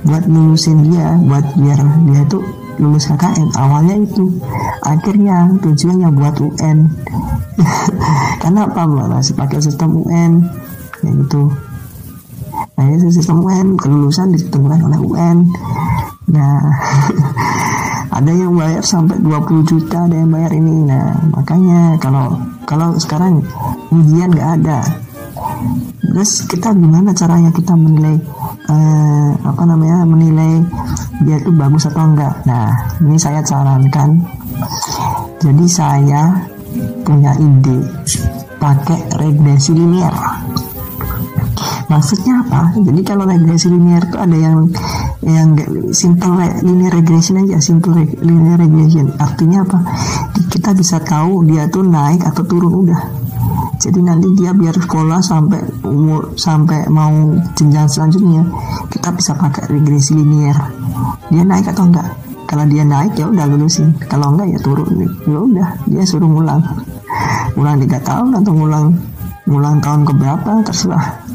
A: buat lulusin dia buat biar dia itu lulus KKM awalnya itu akhirnya tujuannya buat UN karena apa masih pakai sistem UN kayak gitu. Nah ini sistem UN kelulusan ditentukan oleh UN nah ada yang bayar sampai 20 juta ada yang bayar ini. Nah makanya kalau kalau sekarang ujian nggak ada terus kita gimana caranya kita menilai eh, apa namanya menilai dia itu bagus atau enggak nah ini saya sarankan jadi saya punya ide pakai regresi linear Maksudnya apa? Jadi kalau regresi linear itu ada yang yang simple linear regression aja, simple linear regression. Artinya apa? Kita bisa tahu dia tuh naik atau turun udah. Jadi nanti dia biar sekolah sampai umur sampai mau jenjang selanjutnya kita bisa pakai regresi linear. Dia naik atau enggak? Kalau dia naik ya udah lulusin. Kalau enggak ya turun. Ya udah dia suruh ngulang. Ngulang tiga tahun atau ngulang ngulang tahun keberapa terserah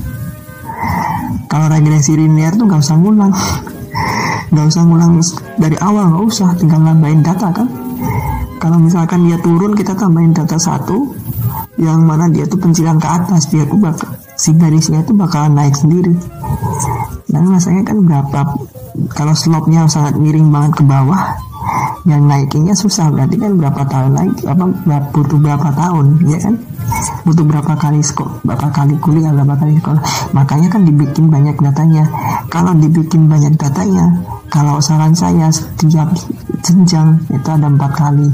A: kalau regresi linear tuh nggak usah ngulang nggak usah ngulang dari awal nggak usah tinggal nambahin data kan kalau misalkan dia turun kita tambahin data satu yang mana dia tuh pencilan ke atas dia tuh bakal si garisnya itu bakalan naik sendiri. Dan masanya kan berapa kalau slope-nya sangat miring banget ke bawah yang naikinnya susah berarti kan berapa tahun lagi apa butuh berapa tahun ya kan? Butuh berapa kali sekolah berapa kali kuliah berapa kali sekolah. Makanya kan dibikin banyak datanya. Kalau dibikin banyak datanya kalau saran saya setiap jenjang itu ada empat kali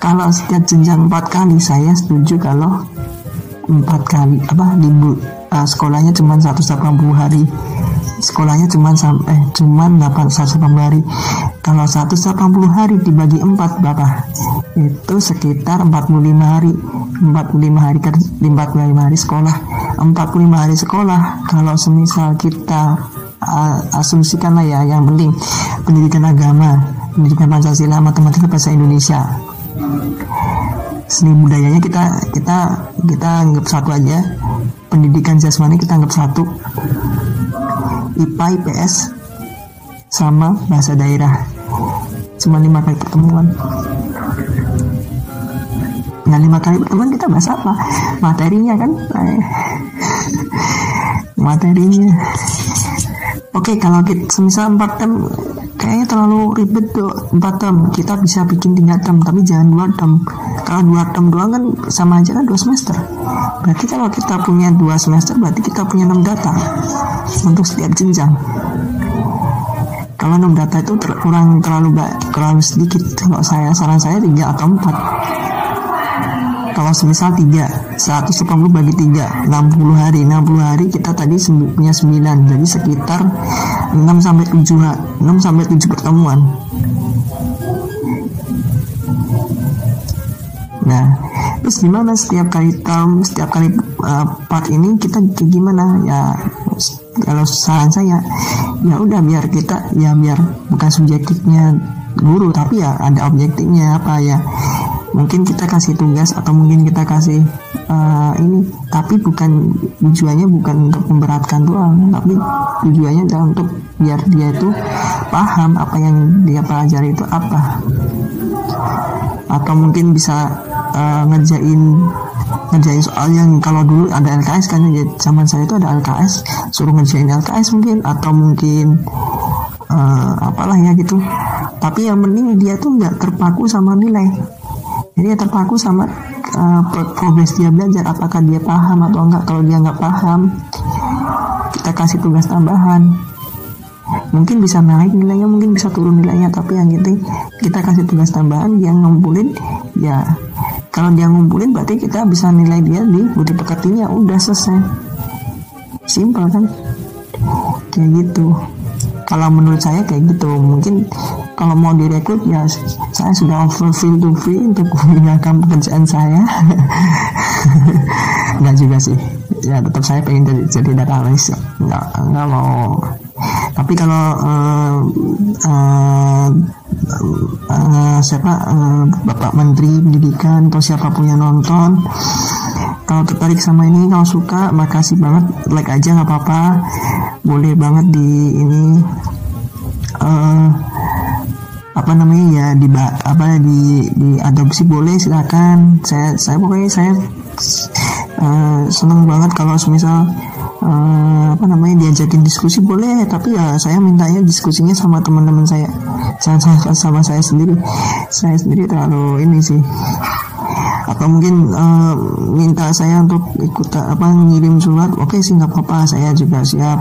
A: kalau setiap jenjang empat kali saya setuju kalau empat kali apa di uh, sekolahnya cuma 180 hari. Sekolahnya cuma eh, cuma 880 hari. Kalau 180 hari dibagi 4 berapa itu sekitar 45 hari. 45 hari kerja 45 hari sekolah. 45 hari sekolah kalau semisal kita uh, asumsikan lah ya yang penting pendidikan agama pendidikan Pancasila matematika bahasa Indonesia seni budayanya kita kita kita anggap satu aja. Pendidikan jasmani kita anggap satu. IPA IPS sama bahasa daerah. Cuma lima kali pertemuan. Nah lima kali pertemuan kita bahas apa? Materinya kan? Materinya. Oke kalau kita semisal empat tem kayaknya terlalu ribet tuh empat tem kita bisa bikin tiga tem tapi jangan dua tem kalau dua tem doang kan sama aja kan dua semester. Berarti kalau kita punya dua semester berarti kita punya enam data untuk setiap jenjang. Kalau enam data itu ter kurang terlalu terlalu sedikit. Kalau saya saran saya tiga atau empat. Kalau semisal 3 180 bagi 3 60 hari. 60 hari kita tadi punya 9 jadi sekitar 6 sampai 7 6 sampai 7 pertemuan nah terus gimana setiap kali term setiap kali uh, part ini kita kayak gimana? Ya kalau saran saya ya udah biar kita ya biar bukan subjektifnya guru tapi ya ada objektifnya apa ya. Mungkin kita kasih tugas atau mungkin kita kasih uh, ini tapi bukan tujuannya bukan untuk memberatkan doang tapi tujuannya adalah untuk biar dia itu paham apa yang dia pelajari itu apa. Atau mungkin bisa uh, ngerjain ngerjain soal yang kalau dulu ada LKS kan ya zaman saya itu ada LKS suruh ngerjain LKS mungkin atau mungkin uh, apalah ya gitu. Tapi yang penting dia tuh nggak terpaku sama nilai. Jadi terpaku sama uh, progres dia belajar apakah dia paham atau enggak kalau dia nggak paham kita kasih tugas tambahan. Mungkin bisa naik nilainya mungkin bisa turun nilainya tapi yang penting kita kasih tugas tambahan yang ngumpulin ya kalau dia ngumpulin berarti kita bisa nilai dia di budi pekertinya. Udah selesai. Simpel kan? Kayak gitu. Kalau menurut saya kayak gitu. Mungkin kalau mau direkrut ya saya sudah fulfill to free untuk meninggalkan pekerjaan saya. Nggak juga sih ya tetap saya pengen jadi, jadi data analis nggak nggak mau. Tapi kalau uh, uh, uh, siapa uh, bapak menteri pendidikan atau siapa pun yang nonton kalau tertarik sama ini kalau suka makasih banget. Like aja nggak apa-apa. Boleh banget di ini uh, apa namanya ya di apa di di adopsi boleh silakan. Saya saya pokoknya saya uh, seneng banget kalau misal uh, apa namanya diajakin diskusi boleh. Tapi ya saya mintanya diskusinya sama teman-teman saya. Sama, sama sama saya sendiri. Saya sendiri terlalu ini sih. Atau mungkin uh, minta saya untuk ikut apa ngirim surat. Oke okay sih nggak apa-apa. Saya juga siap.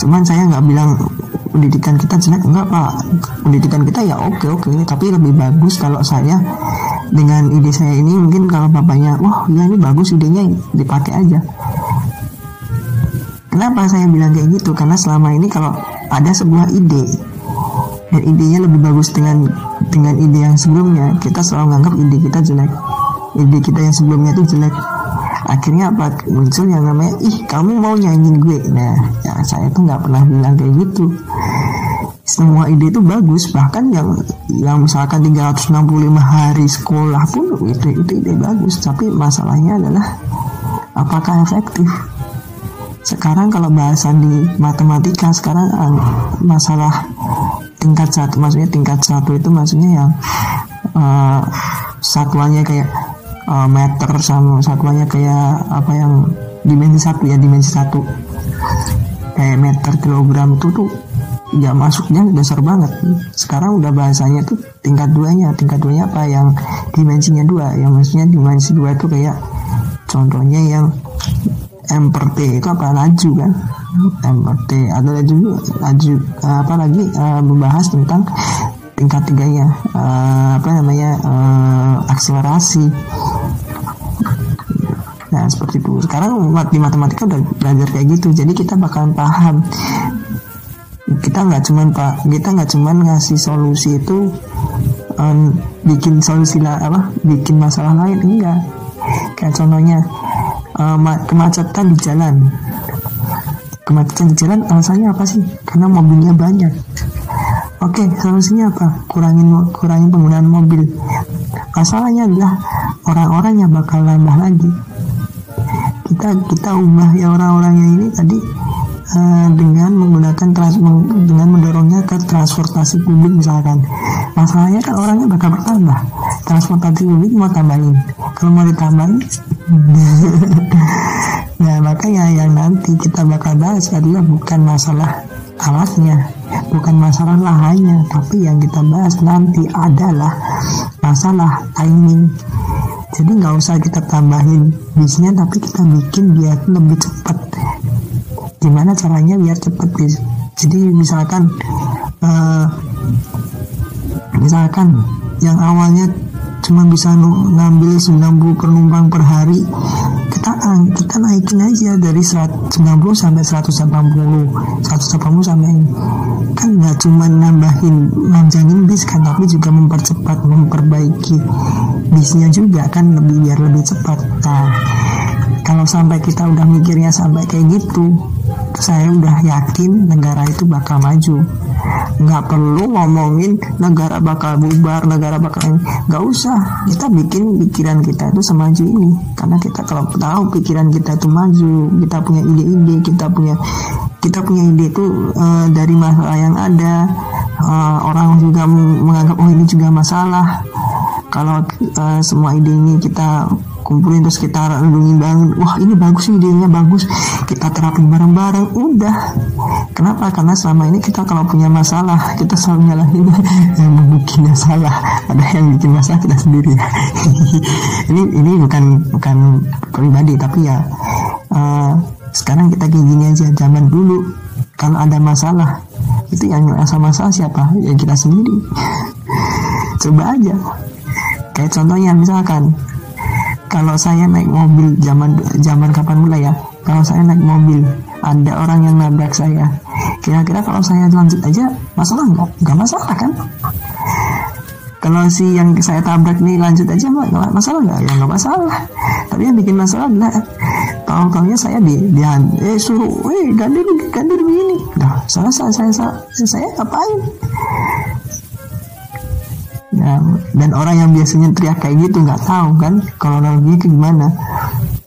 A: Cuman saya nggak bilang pendidikan kita jelek. Enggak pak. Pendidikan kita ya oke oke. Tapi lebih bagus kalau saya dengan ide saya ini mungkin kalau bapaknya wah ya ini bagus idenya dipakai aja. Kenapa saya bilang kayak gitu? Karena selama ini kalau ada sebuah ide dan idenya lebih bagus dengan dengan ide yang sebelumnya kita selalu menganggap ide kita jelek. Ide kita yang sebelumnya itu jelek. Akhirnya apa? Muncul yang namanya ih kamu mau nyanyiin gue? Nah ya saya tuh nggak pernah bilang kayak gitu. Semua ide itu bagus bahkan yang yang misalkan 365 hari sekolah pun itu itu ide bagus. Tapi masalahnya adalah apakah efektif? Sekarang kalau bahasan di matematika sekarang ah, masalah tingkat satu maksudnya tingkat satu itu maksudnya yang uh, satuannya kayak uh, meter sama satuannya kayak apa yang dimensi satu ya dimensi satu. Kayak meter kilogram itu tuh ya masuknya dasar banget. Sekarang udah bahasanya tuh tingkat duanya tingkat duanya apa? Yang dimensinya dua yang maksudnya dimensi dua itu kayak contohnya yang M per T itu apa? Laju kan? M per T. Ada laju laju apa lagi? Uh, membahas tentang tingkat tiganya. Uh, apa namanya? Uh, akselerasi. Nah seperti itu. Sekarang di matematika udah belajar kayak gitu. Jadi kita bakalan paham kita nggak cuman pak kita nggak cuman ngasih solusi itu um, bikin solusi lah apa bikin masalah lain enggak kayak contohnya um, kemacetan di jalan kemacetan di jalan alasannya apa sih karena mobilnya banyak Oke, solusinya apa? Kurangin kurangin penggunaan mobil. Masalahnya adalah orang-orang yang bakal nambah lagi. Kita kita ubah ya orang-orangnya ini tadi uh, dengan menggunakan trans dengan mendorongnya ke transportasi publik misalkan. Masalahnya kan orangnya bakal bertambah. Transportasi publik mau tambahin. kalau mau ditambahin nah makanya yang nanti kita bakal bahas adalah bukan masalah alatnya bukan masalah lahannya tapi yang kita bahas nanti adalah masalah timing jadi nggak usah kita tambahin bisnya tapi kita bikin dia lebih cepat gimana caranya biar cepat bis jadi misalkan uh, misalkan yang awalnya cuma bisa ngambil 90 penumpang per hari kita kita naikin aja dari 190 sampai 180 180 sampai kan nggak cuma nambahin manjangin bis kan tapi juga mempercepat memperbaiki bisnya juga kan lebih biar lebih cepat. Nah kalau sampai kita udah mikirnya sampai kayak gitu saya udah yakin negara itu bakal maju. Nggak perlu ngomongin negara bakal bubar negara bakal nggak usah. Kita bikin pikiran kita itu semaju ini. Karena kita kalau tahu pikiran kita itu maju kita punya ide-ide kita punya kita punya ide itu uh, dari masalah yang ada. Uh, orang juga menganggap oh ini juga masalah. Kalau uh, semua ide ini kita kumpulin terus kita rendungin bangun. Wah ini bagus nih idenya bagus. Kita terapin bareng-bareng udah. Kenapa? Karena selama ini kita kalau punya masalah kita selalu nyalahin yang bikin masalah. Ada yang bikin masalah kita sendiri. Ini ini bukan bukan pribadi tapi ya uh, sekarang kita kayak gini aja zaman dulu. Kalau ada masalah itu yang ngerasa masalah siapa? Ya kita sendiri. Coba aja. Kayak contohnya misalkan kalau saya naik mobil zaman zaman kapan mulai ya? Kalau saya naik mobil ada orang yang nabrak saya. Kira-kira kalau saya lanjut aja masalah nggak nggak masalah kan? Kalau si yang saya tabrak ini lanjut aja nggak masalah nggak ya nggak masalah. Tapi yang bikin masalah adalah tahu tahunya saya di dia eh suruh eh ganti ganti begini. Nah saya saya saya saya, saya ngapain ya, dan orang yang biasanya teriak kayak gitu nggak tahu kan kalau lagi itu gimana?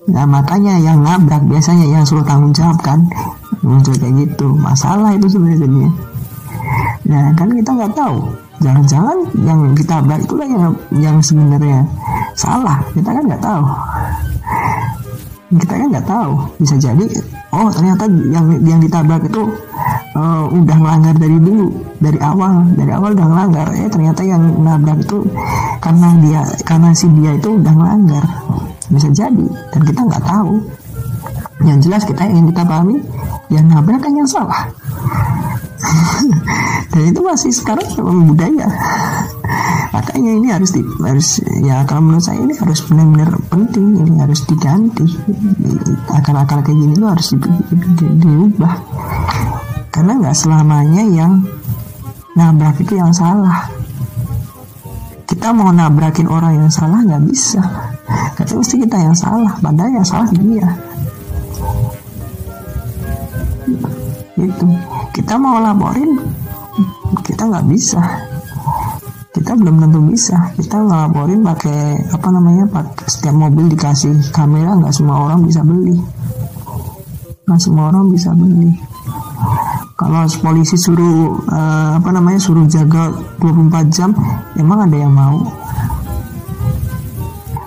A: Nah makanya yang nabrak biasanya yang suruh tanggung jawab kan muncul kayak gitu. Masalah itu sebenarnya nah kan kita nggak tahu. Jangan-jangan yang kita tabrak itulah yang yang sebenarnya salah. Kita kan nggak tahu. Kita kan nggak tahu. Bisa jadi oh ternyata yang yang ditabrak itu uh, udah melanggar dari dulu dari awal dari awal udah melanggar eh ternyata yang nabrak itu karena dia karena si dia itu udah melanggar bisa jadi dan kita nggak tahu. Yang jelas kita ingin kita pahami yang nabrak kan yang salah dan itu masih sekarang budaya. Makanya ini harus di, harus ya kalau menurut saya ini harus benar-benar penting ini harus diganti. Akal-akal kayak gini itu harus di, di, di, diubah karena nggak selamanya yang nabrak itu yang salah. Kita mau nabrakin orang yang salah nggak bisa. Kata mesti kita yang salah padahal yang salah dia. Itu kita mau laporin. Kita nggak bisa. Kita belum tentu bisa. Kita ngelaporin pakai apa namanya pakai setiap mobil dikasih kamera nggak semua orang bisa beli. Nggak semua orang bisa beli. Kalau polisi suruh uh, apa namanya suruh jaga 24 jam emang ada yang mau.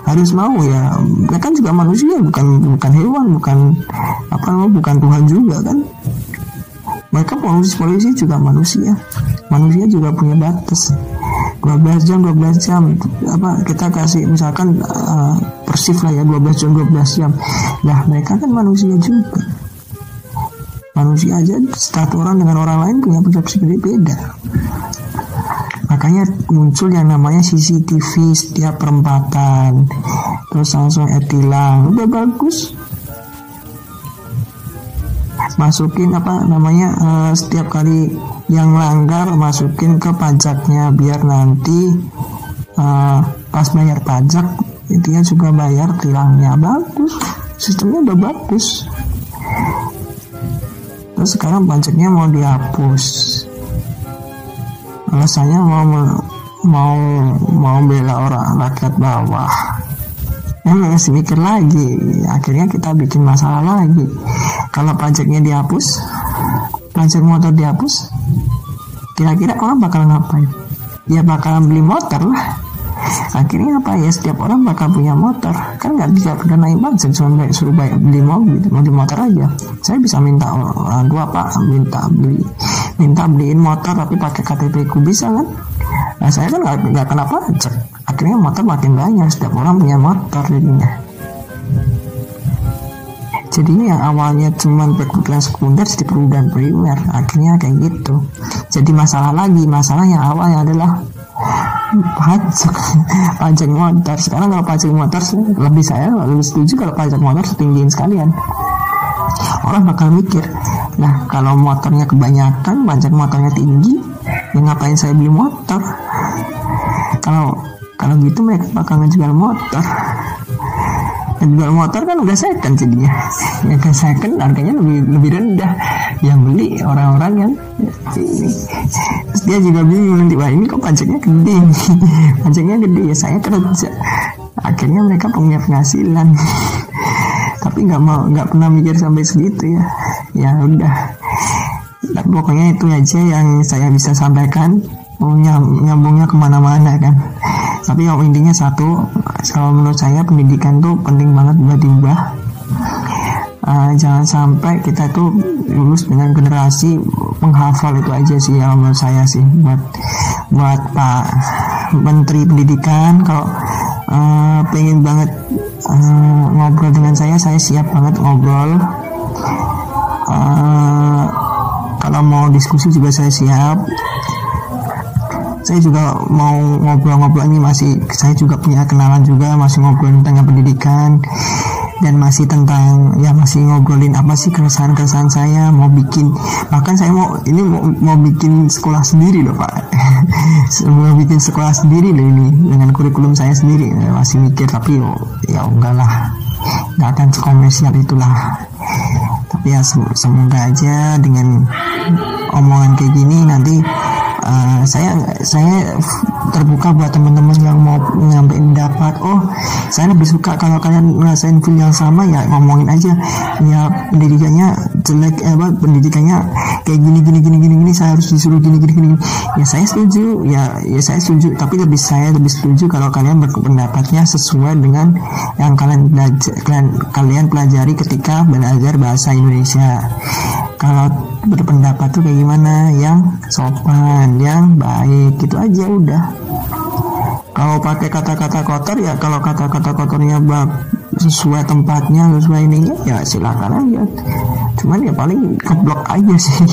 A: Harus mau ya. Mereka kan juga manusia bukan bukan hewan bukan apa namanya bukan Tuhan juga kan mereka polisi polisi juga manusia. Manusia juga punya batas. 12 jam 12 jam. Apa kita kasih misalkan uh, persif lah ya 12 jam 12 jam. Nah mereka kan manusia juga. Manusia aja satu orang dengan orang lain punya persepsi beda makanya muncul yang namanya CCTV setiap perempatan. Terus langsung etilang. Udah bagus masukin apa namanya uh, setiap kali yang langgar masukin ke pajaknya biar nanti uh, pas bayar pajak intinya juga bayar tilangnya. Bagus sistemnya udah bagus. Terus sekarang pajaknya mau dihapus. Alasannya mau mau mau bela orang rakyat bawah emang masih mikir lagi. Akhirnya kita bikin masalah lagi. Kalau pajaknya dihapus pajak motor dihapus kira-kira orang bakal ngapain? Ya bakalan beli motor lah. Akhirnya apa ya? Setiap orang bakal punya motor. Kan nggak bisa naik pajak cuma suruh bayar beli mobil mobil motor aja. Saya bisa minta orang tua pak minta beli minta beliin motor tapi pakai KTP ku bisa kan? Nah saya kan nggak kena pajak akhirnya motor makin banyak setiap orang punya motor jadinya. Jadi yang awalnya cuma perguruan sekunder jadi perguruan primer akhirnya kayak gitu. Jadi masalah lagi masalah yang awalnya adalah pajak pajak motor. Sekarang kalau pajak motor lebih saya lebih setuju kalau pajak motor setinggiin sekalian. Orang bakal mikir nah kalau motornya kebanyakan pajak motornya tinggi ya ngapain saya beli motor? Kalau kalau gitu mereka bakal ngejual motor. Jual motor kan udah second jadinya. Ya kan second harganya lebih lebih rendah. Yang beli orang-orang yang terus dia juga bingung nanti wah ini kok pajaknya gede pajaknya gede ya saya kerja. Akhirnya mereka punya penghasilan. Tapi nggak mau nggak pernah mikir sampai segitu ya. Ya udah. Tapi pokoknya itu aja yang saya bisa sampaikan. Nyambungnya ke mana-mana kan tapi yang intinya satu kalau menurut saya pendidikan tuh penting banget buat diubah. Uh, jangan sampai kita tuh lulus dengan generasi menghafal itu aja sih yang menurut saya sih. Buat buat Pak Menteri Pendidikan kalau uh, pengen banget uh, ngobrol dengan saya saya siap banget ngobrol. Uh, kalau mau diskusi juga saya siap saya juga mau ngobrol-ngobrol ini masih saya juga punya kenalan juga masih ngobrol tentang pendidikan dan masih tentang ya masih ngobrolin apa sih keresahan-keresahan saya mau bikin bahkan saya mau ini mau, mau bikin sekolah sendiri loh pak. Mau bikin sekolah sendiri loh ini dengan kurikulum saya sendiri. Masih mikir tapi oh, ya enggak lah. Nggak akan komersial itulah. Tapi ya semoga aja dengan omongan kayak gini nanti uh, saya saya terbuka buat teman-teman yang mau nyampein dapat oh saya lebih suka kalau kalian ngerasain feel yang sama ya ngomongin aja. Ya pendidikannya jelek eh, apa pendidikannya kayak gini gini gini gini gini. Saya harus disuruh gini gini gini ya saya setuju. Ya ya saya setuju. Tapi lebih saya lebih setuju kalau kalian berpendapatnya sesuai dengan yang kalian belajar kalian kalian pelajari ketika belajar bahasa Indonesia kalau berpendapat tuh kayak gimana? Yang sopan yang baik gitu aja udah. Kalau pakai kata-kata kotor ya kalau kata-kata kotornya bab sesuai tempatnya sesuai ininya ya silakan aja. Cuman ya paling keblok aja sih.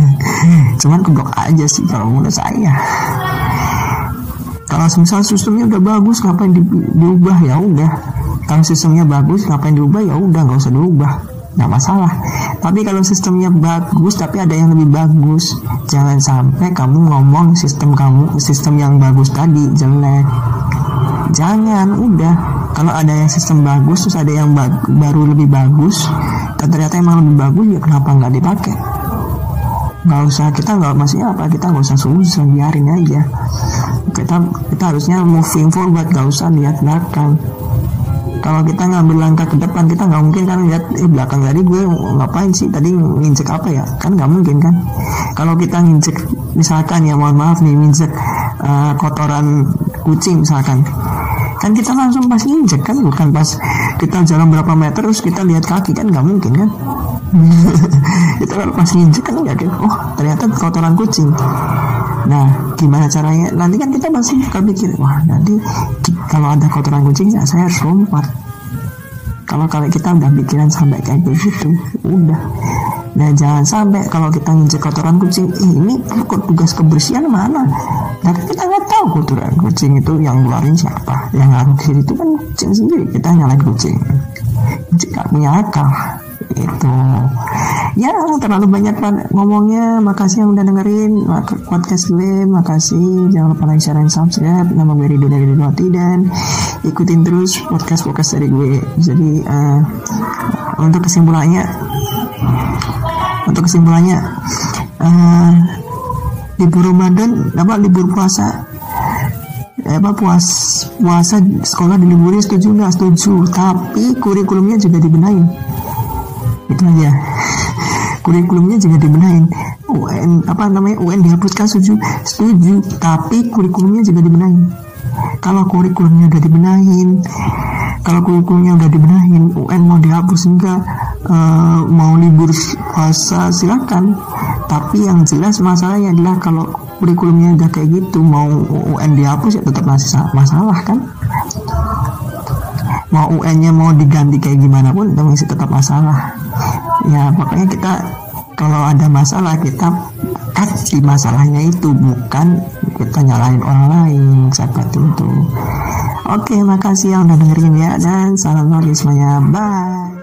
A: Cuman keblok aja sih kalau menurut saya. Kalau misal sistemnya udah bagus ngapain di, diubah? Ya udah. Kalau sistemnya bagus ngapain diubah? Ya udah nggak usah diubah nggak masalah. Tapi kalau sistemnya bagus tapi ada yang lebih bagus jangan sampai kamu ngomong sistem kamu sistem yang bagus tadi jelek. Jangan udah. Kalau ada yang sistem bagus terus ada yang bag baru lebih bagus dan ternyata emang lebih bagus ya kenapa nggak dipakai? Nggak usah kita nggak maksudnya apa kita nggak usah susah biarin aja. Kita kita harusnya moving forward nggak usah lihat belakang kalau kita ngambil langkah ke depan kita nggak mungkin kan lihat eh belakang tadi gue ngapain sih? Tadi nginjek apa ya? Kan nggak mungkin kan? Kalau kita nginjek misalkan ya mohon maaf nih nginjek uh, kotoran kucing misalkan. Kan kita langsung pas nginjek kan? Bukan pas kita jalan berapa meter terus kita lihat kaki kan? Nggak mungkin kan? Kita kalau pas nginjek kan nggak oh ternyata kotoran kucing. Nah, gimana caranya? Nanti kan kita masih bakal pikir, wah nanti kalau ada kotoran kucingnya saya harus lompat. Kalau kalau kita udah pikiran sampai kayak gitu, udah. Nah jangan sampai kalau kita nginjek kotoran kucing, ini kok tugas kebersihan mana? Nah kita nggak tahu kotoran kucing itu yang ngeluarin siapa. Yang ngaruh itu kan kucing sendiri. Kita nyalain kucing. Kucing gak punya akal itu ya terlalu banyak ngomongnya. Makasih yang udah dengerin podcast gue. Makasih. Jangan lupa like share dan subscribe. Nama gue Rido dari Roti dan ikutin terus podcast podcast dari gue. Jadi uh, untuk kesimpulannya untuk kesimpulannya uh, libur Ramadan apa libur puasa? Apa puas puasa sekolah diliburin setuju nggak setuju. Tapi kurikulumnya juga dibenahin. itu aja kurikulumnya juga dibenahin. UN apa namanya UN dihapuskan setuju. Setuju tapi kurikulumnya juga dibenahin. Kalau kurikulumnya udah dibenahin kalau kurikulumnya udah dibenahin UN mau dihapus enggak? Uh, mau libur puasa silakan. Tapi yang jelas masalahnya adalah kalau kurikulumnya udah kayak gitu mau UN dihapus ya tetap masih masalah kan mau UN-nya mau diganti kayak gimana pun itu masih tetap masalah. Ya pokoknya kita kalau ada masalah kita di masalahnya itu bukan kita nyalahin orang lain seperti itu oke makasih yang udah dengerin ya dan salam lagi semuanya. Bye